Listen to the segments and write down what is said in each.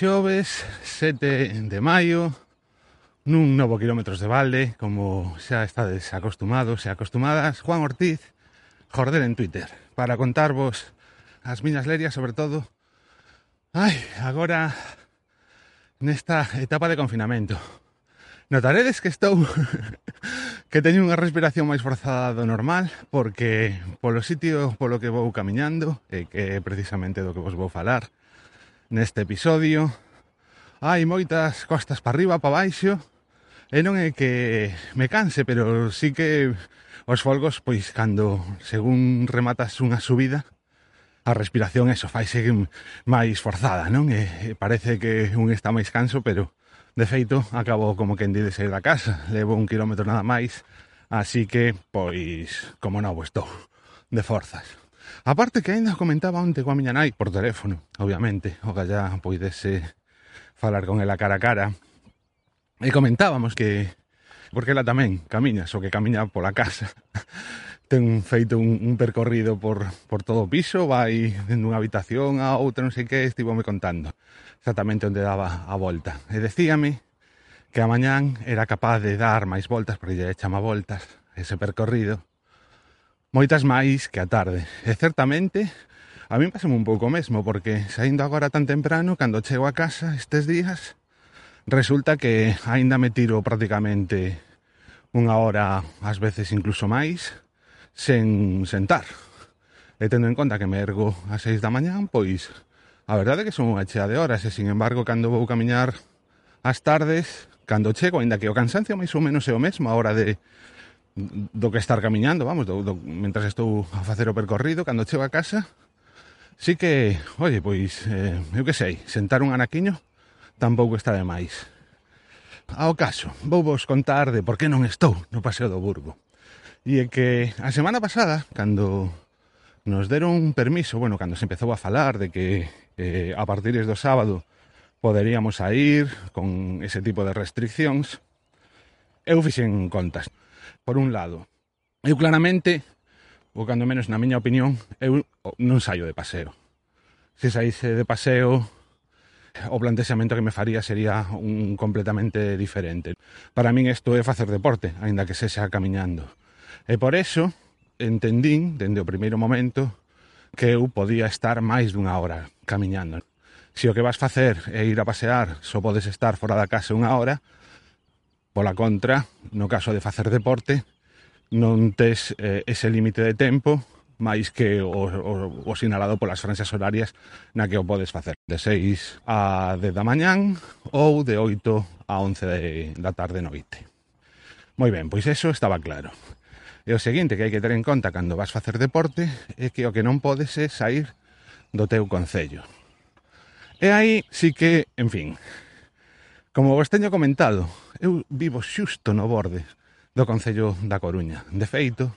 xoves 7 de maio nun novo quilómetros de balde como xa estades acostumados e acostumadas Juan Ortiz Jordel en Twitter para contarvos as miñas lerias sobre todo ai, agora nesta etapa de confinamento. Notaredes que estou que teño unha respiración máis forzada do normal porque polo sitio polo que vou camiñando e que é precisamente do que vos vou falar neste episodio. Hai moitas costas para arriba, para baixo e non é que me canse, pero sí que os folgos, pois, cando según rematas unha subida a respiración, eso, faise máis forzada, non? E, parece que un está máis canso, pero de feito, acabo como que de sair da casa. Levo un kilómetro nada máis así que, pois, como novo estou de forzas. Aparte que ainda comentaba onte coa miña nai por teléfono, obviamente, o que ya poidese falar con ela cara a cara. E comentábamos que porque ela tamén camiña, só que camiña pola casa. Ten feito un, un percorrido por, por todo o piso, vai dunha habitación a outra, non sei que, estivo me contando exactamente onde daba a volta. E decíame que a mañán era capaz de dar máis voltas, porque lle chama voltas ese percorrido, moitas máis que a tarde. E certamente, a mí pasame un pouco mesmo, porque saindo agora tan temprano, cando chego a casa estes días, resulta que aínda me tiro prácticamente unha hora, ás veces incluso máis, sen sentar. E tendo en conta que me ergo a 6 da mañán, pois a verdade é que son unha chea de horas e sin embargo cando vou camiñar ás tardes, cando chego, aínda que o cansancio máis ou menos é o mesmo a hora de do que estar camiñando, vamos, do, do, mentras estou a facer o percorrido, cando chego a casa, sí que, oye, pois, eh, eu que sei, sentar un anaquiño tampouco está de máis. Ao caso, vou vos contar de por que non estou no Paseo do Burgo. E é que a semana pasada, cando nos deron un permiso, bueno, cando se empezou a falar de que eh, a partir do sábado poderíamos a ir con ese tipo de restriccións, eu fixen contas por un lado, eu claramente, ou cando menos na miña opinión, eu non saio de paseo. Se saíse de paseo, o plantexamento que me faría sería un completamente diferente. Para min isto é facer deporte, aínda que sexa camiñando. E por eso entendín, dende o primeiro momento, que eu podía estar máis dunha hora camiñando. Se o que vas facer é ir a pasear, só podes estar fora da casa unha hora, Pola contra, no caso de facer deporte, non tes eh, ese límite de tempo máis que o, o, o sinalado polas franxas horarias na que o podes facer de 6 a 10 da mañán ou de 8 a 11 de, da tarde noite. Moi ben, pois eso estaba claro. E o seguinte que hai que ter en conta cando vas facer deporte é que o que non podes é sair do teu concello. E aí sí que, en fin, como vos teño comentado, Eu vivo xusto no borde do Concello da Coruña. De feito,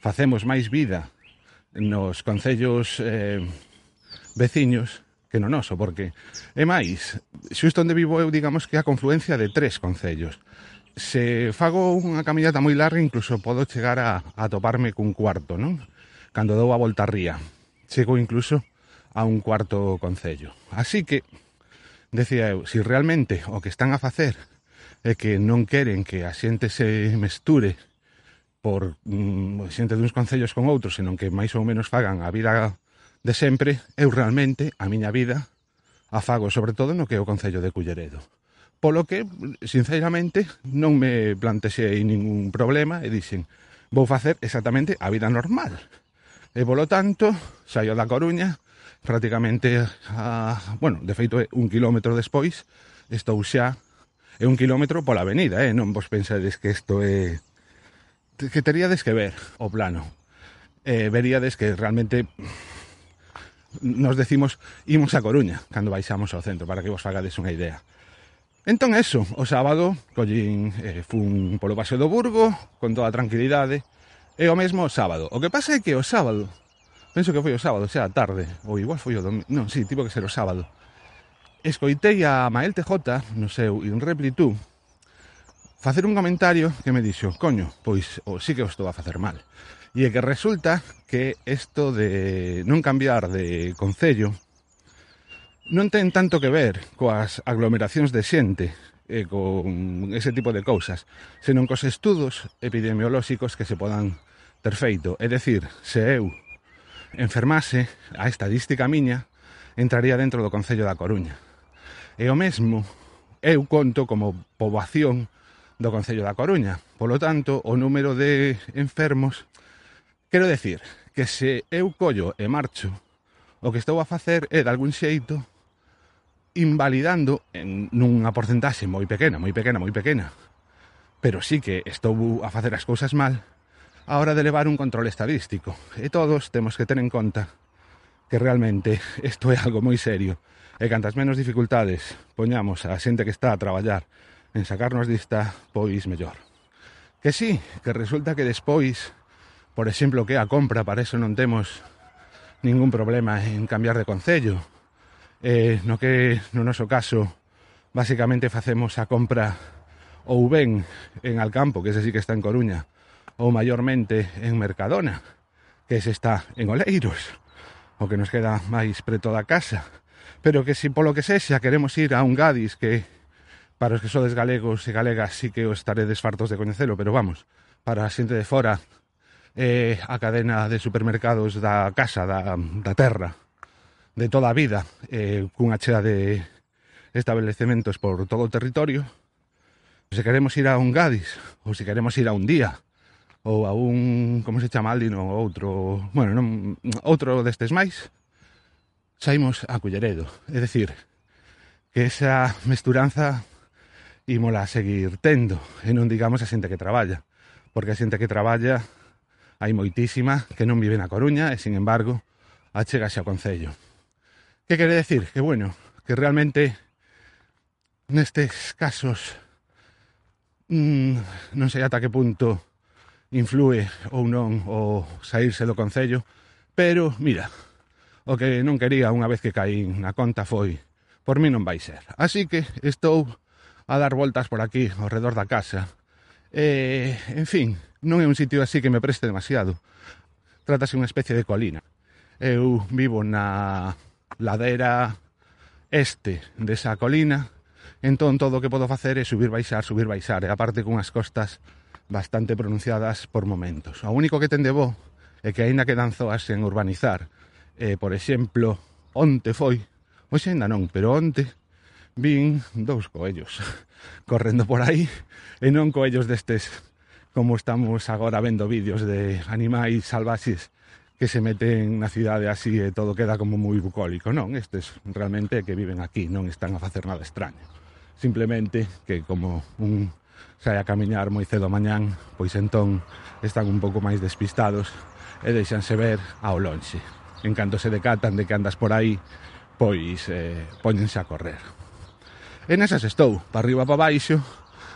facemos máis vida nos concellos eh, veciños que no noso, porque é máis, xusto onde vivo eu digamos que a confluencia de tres concellos. Se fago unha camiñata moi larga, incluso podo chegar a, a toparme cun cuarto, non? Cando dou a volta a ría. Chego incluso a un cuarto concello. Así que, decía eu, si realmente o que están a facer é que non queren que a xente se mesture por mm, xente duns concellos con outros, senón que máis ou menos fagan a vida de sempre, eu realmente a miña vida a fago sobre todo no que é o concello de Culleredo. Polo que, sinceramente, non me plantexei ningún problema e dixen, vou facer exactamente a vida normal. E polo tanto, saio da Coruña, prácticamente, a, bueno, de feito un kilómetro despois, estou xa é un kilómetro pola avenida, eh? non vos pensades que isto é... que teríades que ver o plano. Eh, veríades que realmente nos decimos imos a Coruña cando baixamos ao centro, para que vos fagades unha idea. Entón eso, o sábado collín eh, fun polo Paseo do Burgo con toda a tranquilidade e o mesmo o sábado. O que pasa é que o sábado, penso que foi o sábado, xa a tarde, ou igual foi o domingo, non, si, sí, tipo que ser o sábado escoitei a Mael TJ no seu Inreplitú facer un comentario que me dixo coño, pois o, sí que o estou a facer mal e é que resulta que isto de non cambiar de concello non ten tanto que ver coas aglomeracións de xente e con ese tipo de cousas, senón cos estudos epidemiolóxicos que se podan ter feito. É decir, se eu enfermase, a estadística miña entraría dentro do Concello da Coruña. E o mesmo eu conto como poboación do Concello da Coruña. Polo tanto, o número de enfermos, quero decir, que se eu collo e marcho, o que estou a facer é, de algún xeito, invalidando en nunha porcentaxe moi pequena, moi pequena, moi pequena. Pero sí que estou a facer as cousas mal a hora de levar un control estadístico. E todos temos que ter en conta que realmente isto é algo moi serio E cantas menos dificultades poñamos a xente que está a traballar en sacarnos dista, pois mellor. Que sí, que resulta que despois, por exemplo, que a compra, para eso non temos ningún problema en cambiar de concello. Eh, no que no noso caso basicamente facemos a compra ou ben en Alcampo, que ese sí que está en Coruña, ou maiormente en Mercadona, que ese está en Oleiros, o que nos queda máis preto da casa pero que si polo que sexa queremos ir a un Gadis que para os que sodes galegos e galegas sí que os estaredes fartos de coñecelo, pero vamos, para a xente de fora eh, a cadena de supermercados da casa, da, da terra, de toda a vida, eh, cunha chea de establecementos por todo o territorio, se queremos ir a un Gadis, ou se queremos ir a un día, ou a un, como se chama Aldino, outro, bueno, non, outro destes máis, saímos a Culleredo. É dicir, que esa mesturanza ímola a seguir tendo, e non digamos a xente que traballa, porque a xente que traballa hai moitísima que non vive na Coruña e, sin embargo, achegase ao Concello. Que quere decir? Que, bueno, que realmente nestes casos mmm, non sei ata que punto influe ou non o saírse do Concello, pero, mira, O que non quería unha vez que caí na conta foi por mí non vai ser. Así que estou a dar voltas por aquí, ao redor da casa. E, en fin, non é un sitio así que me preste demasiado. Trátase unha especie de colina. Eu vivo na ladera este desa colina, entón todo o que podo facer é subir, baixar, subir, baixar, e aparte cunhas costas bastante pronunciadas por momentos. O único que ten de bo é que aínda quedan zoas en urbanizar, eh, por exemplo, onte foi, pois hoxe ainda non, pero onte vin dous coellos correndo por aí e non coellos destes como estamos agora vendo vídeos de animais salvaxes que se meten na cidade así e todo queda como moi bucólico, non, estes realmente que viven aquí non están a facer nada extraño simplemente que como un sai a camiñar moi cedo mañán pois entón están un pouco máis despistados e deixanse ver ao lonxe en canto se decatan de que andas por aí, pois eh, poñense a correr. E nesas estou, para arriba para baixo,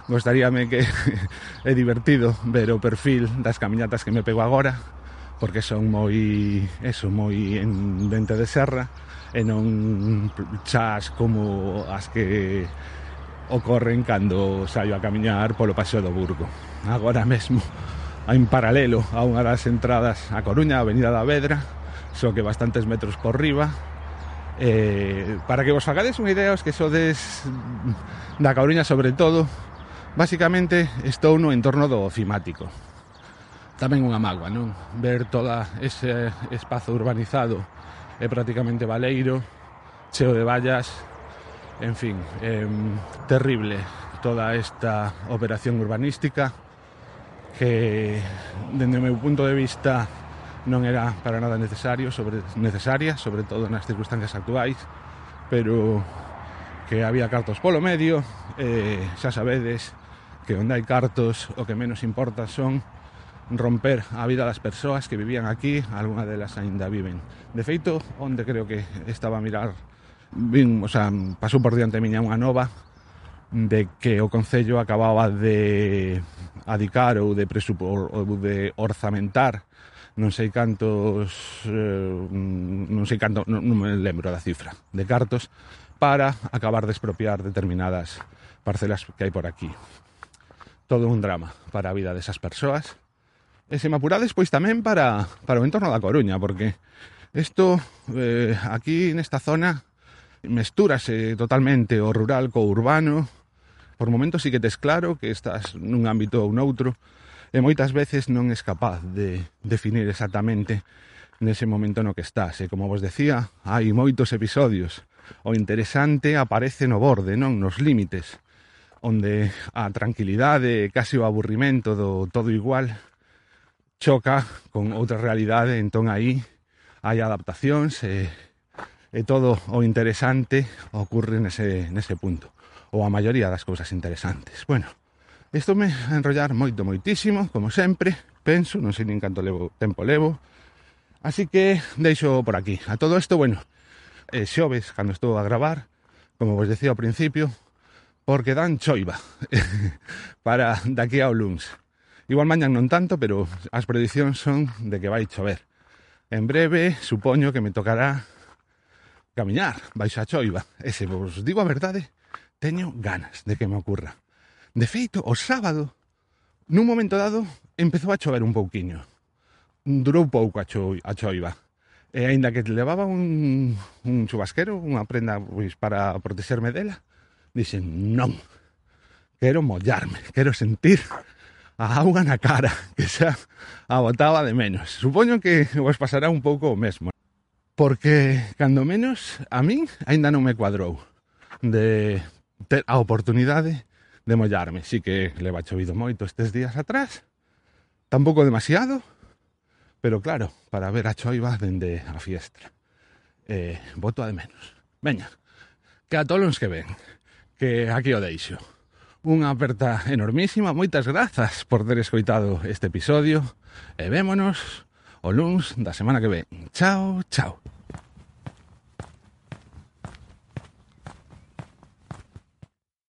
gostaríame que é divertido ver o perfil das camiñatas que me pego agora, porque son moi, eso, moi en dente de serra, e non chas como as que ocorren cando saio a camiñar polo Paseo do Burgo. Agora mesmo, en paralelo a unha das entradas a Coruña, a Avenida da Vedra, só que bastantes metros por riba. Eh, para que vos fagades unha idea, os que sodes da Coruña sobre todo, basicamente estou no entorno do ofimático. Tamén unha magua, non? Ver toda ese espazo urbanizado é prácticamente baleiro, cheo de vallas, en fin, eh, terrible toda esta operación urbanística que, dende o meu punto de vista, non era para nada necesario, sobre, necesaria, sobre todo nas circunstancias actuais, pero que había cartos polo medio, eh, xa sabedes que onde hai cartos o que menos importa son romper a vida das persoas que vivían aquí, algunha delas aínda viven. De feito, onde creo que estaba a mirar, vin, o sea, pasou por diante miña unha nova de que o Concello acababa de adicar ou de, presupo, ou de orzamentar non sei cantos eh, mm, non sei canto, non, non me lembro da cifra de cartos para acabar de expropiar determinadas parcelas que hai por aquí. Todo un drama para a vida desas persoas. E se me apurades pois tamén para, para o entorno da Coruña porque isto eh, aquí nesta zona mestúrase totalmente o rural co urbano. Por momentos sí que tes claro que estás nun ámbito ou noutro e moitas veces non es capaz de definir exactamente nese momento no que estás. E como vos decía, hai moitos episodios. O interesante aparece no borde, non nos límites, onde a tranquilidade casi o aburrimento do todo igual choca con outra realidade, entón aí hai adaptacións e, e todo o interesante ocorre nese, nese punto ou a maioría das cousas interesantes. Bueno, Isto me a enrollar moito, moitísimo, como sempre. Penso, non sei nin canto levo, tempo levo. Así que deixo por aquí. A todo isto, bueno, eh, xoves, cando estou a gravar, como vos decía ao principio, porque dan choiva para daqui ao luns. Igual mañan non tanto, pero as predicións son de que vai chover. En breve, supoño que me tocará camiñar baixo a choiva. E se vos digo a verdade, teño ganas de que me ocurra. De feito, o sábado, nun momento dado, empezou a chover un pouquiño. Durou pouco a, cho a choiva. E aínda que levaba un, un chubasquero, unha prenda pois, para protexerme dela, dixen, non, quero mollarme, quero sentir a auga na cara, que xa a botaba de menos. Supoño que vos pasará un pouco o mesmo. Porque, cando menos, a min aínda non me cuadrou de ter a oportunidade de mollarme. Sí que leva chovido moito estes días atrás, tampouco demasiado, pero claro, para ver a choiva dende a fiestra. Eh, voto a de menos. Veña, que a todos que ven, que aquí o deixo. Unha aperta enormísima, moitas grazas por ter escoitado este episodio e vémonos o luns da semana que ven. Chao, chao.